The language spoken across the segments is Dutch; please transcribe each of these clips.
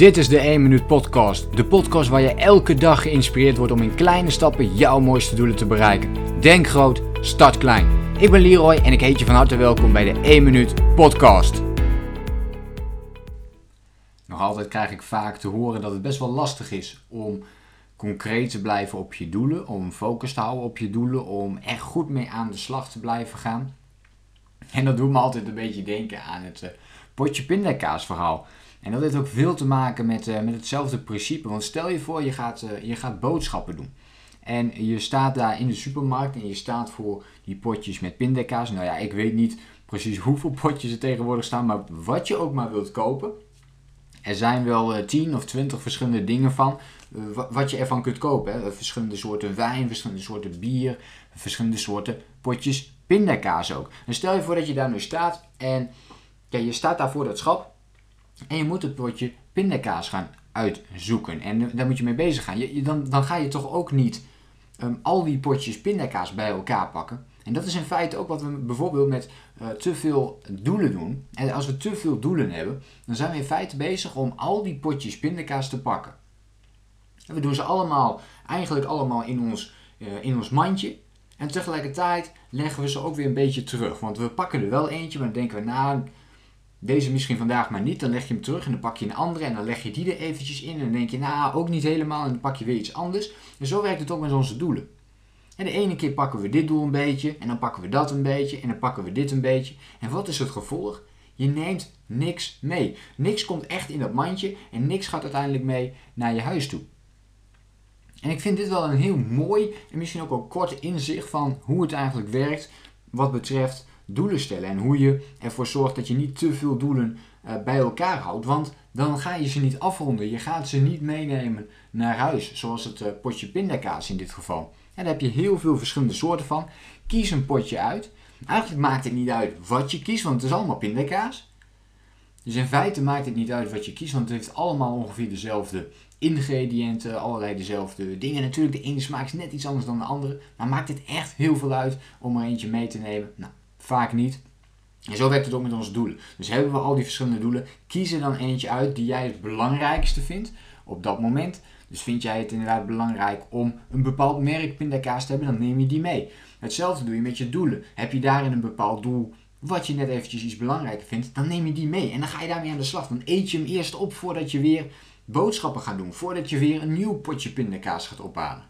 Dit is de 1 Minuut Podcast. De podcast waar je elke dag geïnspireerd wordt om in kleine stappen jouw mooiste doelen te bereiken. Denk groot, start klein. Ik ben Leroy en ik heet je van harte welkom bij de 1 Minuut Podcast. Nog altijd krijg ik vaak te horen dat het best wel lastig is om concreet te blijven op je doelen, om focus te houden op je doelen, om echt goed mee aan de slag te blijven gaan. En dat doet me altijd een beetje denken aan het uh, potje pindakaas verhaal. En dat heeft ook veel te maken met, uh, met hetzelfde principe. Want stel je voor, je gaat, uh, je gaat boodschappen doen. En je staat daar in de supermarkt en je staat voor die potjes met pindakaas. Nou ja, ik weet niet precies hoeveel potjes er tegenwoordig staan, maar wat je ook maar wilt kopen. Er zijn wel uh, 10 of 20 verschillende dingen van wat je ervan kunt kopen. Verschillende soorten wijn, verschillende soorten bier, verschillende soorten potjes pindakaas ook. En stel je voor dat je daar nu staat en je staat daar voor dat schap en je moet het potje pindakaas gaan uitzoeken. En daar moet je mee bezig gaan. Je, dan, dan ga je toch ook niet um, al die potjes pindakaas bij elkaar pakken. En dat is in feite ook wat we bijvoorbeeld met uh, te veel doelen doen. En als we te veel doelen hebben, dan zijn we in feite bezig om al die potjes pindakaas te pakken. En we doen ze allemaal, eigenlijk allemaal in ons, uh, in ons mandje. En tegelijkertijd leggen we ze ook weer een beetje terug. Want we pakken er wel eentje, maar dan denken we, nou, deze misschien vandaag maar niet. Dan leg je hem terug en dan pak je een andere en dan leg je die er eventjes in. En dan denk je, nou, ook niet helemaal. En dan pak je weer iets anders. En zo werkt het ook met onze doelen. En de ene keer pakken we dit doel een beetje. En dan pakken we dat een beetje. En dan pakken we dit een beetje. En wat is het gevolg? Je neemt niks mee. Niks komt echt in dat mandje. En niks gaat uiteindelijk mee naar je huis toe. En ik vind dit wel een heel mooi en misschien ook wel kort inzicht van hoe het eigenlijk werkt wat betreft doelen stellen. En hoe je ervoor zorgt dat je niet te veel doelen uh, bij elkaar houdt. Want dan ga je ze niet afronden. Je gaat ze niet meenemen naar huis. Zoals het uh, potje pindakaas in dit geval. En daar heb je heel veel verschillende soorten van. Kies een potje uit. Eigenlijk maakt het niet uit wat je kiest, want het is allemaal pindakaas. Dus in feite maakt het niet uit wat je kiest, want het heeft allemaal ongeveer dezelfde ingrediënten, allerlei dezelfde dingen. Natuurlijk, de ene smaak is net iets anders dan de andere, maar maakt het echt heel veel uit om er eentje mee te nemen? Nou, vaak niet. En zo werkt het ook met onze doelen. Dus hebben we al die verschillende doelen, kies er dan eentje uit die jij het belangrijkste vindt op dat moment. Dus vind jij het inderdaad belangrijk om een bepaald merk pindakaas te hebben, dan neem je die mee. Hetzelfde doe je met je doelen. Heb je daarin een bepaald doel wat je net eventjes iets belangrijker vindt, dan neem je die mee. En dan ga je daarmee aan de slag. Dan eet je hem eerst op voordat je weer boodschappen gaat doen. Voordat je weer een nieuw potje pindakaas gaat ophalen.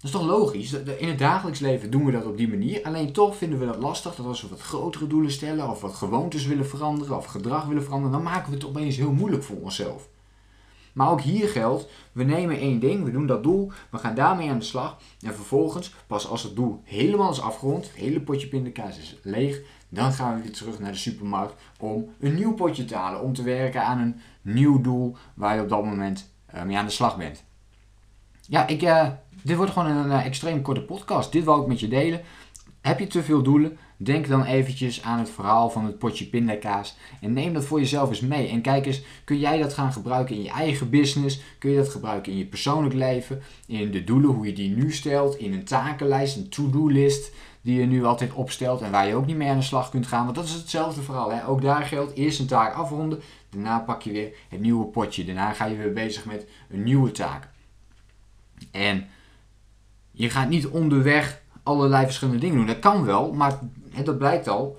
Dat is toch logisch? In het dagelijks leven doen we dat op die manier. Alleen toch vinden we dat lastig dat als we wat grotere doelen stellen, of wat gewoontes willen veranderen, of gedrag willen veranderen, dan maken we het opeens heel moeilijk voor onszelf. Maar ook hier geldt, we nemen één ding, we doen dat doel, we gaan daarmee aan de slag. En vervolgens, pas als het doel helemaal is afgerond, het hele potje pindakaas is leeg, dan gaan we weer terug naar de supermarkt om een nieuw potje te halen. Om te werken aan een nieuw doel waar je op dat moment uh, mee aan de slag bent. Ja, ik, uh, dit wordt gewoon een uh, extreem korte podcast. Dit wil ik met je delen. Heb je te veel doelen? Denk dan eventjes aan het verhaal van het potje pindakaas en neem dat voor jezelf eens mee. En kijk eens, kun jij dat gaan gebruiken in je eigen business? Kun je dat gebruiken in je persoonlijk leven? In de doelen, hoe je die nu stelt? In een takenlijst, een to-do-list die je nu altijd opstelt en waar je ook niet mee aan de slag kunt gaan. Want dat is hetzelfde verhaal. Hè? Ook daar geldt eerst een taak afronden, daarna pak je weer het nieuwe potje. Daarna ga je weer bezig met een nieuwe taak. En je gaat niet onderweg allerlei verschillende dingen doen. Dat kan wel, maar dat blijkt al.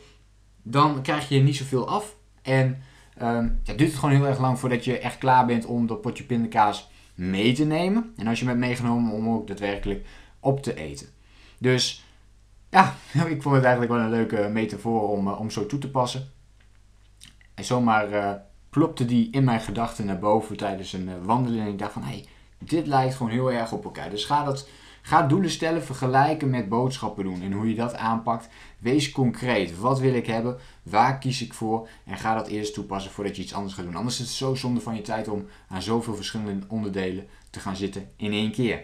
Dan krijg je niet zoveel af. En um, ja, duurt het gewoon heel erg lang voordat je echt klaar bent om dat potje pindakaas mee te nemen. En als je hem hebt meegenomen om ook daadwerkelijk op te eten. Dus ja, ik vond het eigenlijk wel een leuke metafoor om, eh, om zo toe te passen. En zomaar uh, plopte die in mijn gedachten naar boven tijdens een uh, wandeling. En ik dacht van, hey, dit lijkt gewoon heel erg op elkaar. Dus ga, dat, ga doelen stellen, vergelijken met boodschappen doen. En hoe je dat aanpakt. Wees concreet. Wat wil ik hebben? Waar kies ik voor? En ga dat eerst toepassen voordat je iets anders gaat doen. Anders is het zo zonde van je tijd om aan zoveel verschillende onderdelen te gaan zitten in één keer.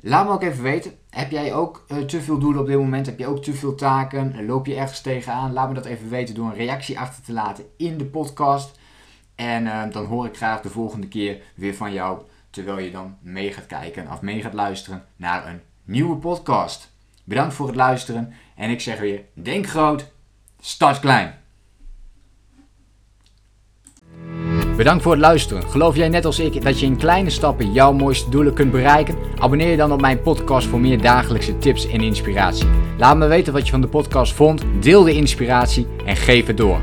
Laat me ook even weten. Heb jij ook uh, te veel doelen op dit moment? Heb je ook te veel taken? Loop je ergens tegenaan? Laat me dat even weten door een reactie achter te laten in de podcast. En uh, dan hoor ik graag de volgende keer weer van jou. Terwijl je dan mee gaat kijken of mee gaat luisteren naar een nieuwe podcast. Bedankt voor het luisteren. En ik zeg weer: denk groot, start klein. Bedankt voor het luisteren. Geloof jij net als ik dat je in kleine stappen jouw mooiste doelen kunt bereiken? Abonneer je dan op mijn podcast voor meer dagelijkse tips en inspiratie. Laat me weten wat je van de podcast vond, deel de inspiratie en geef het door.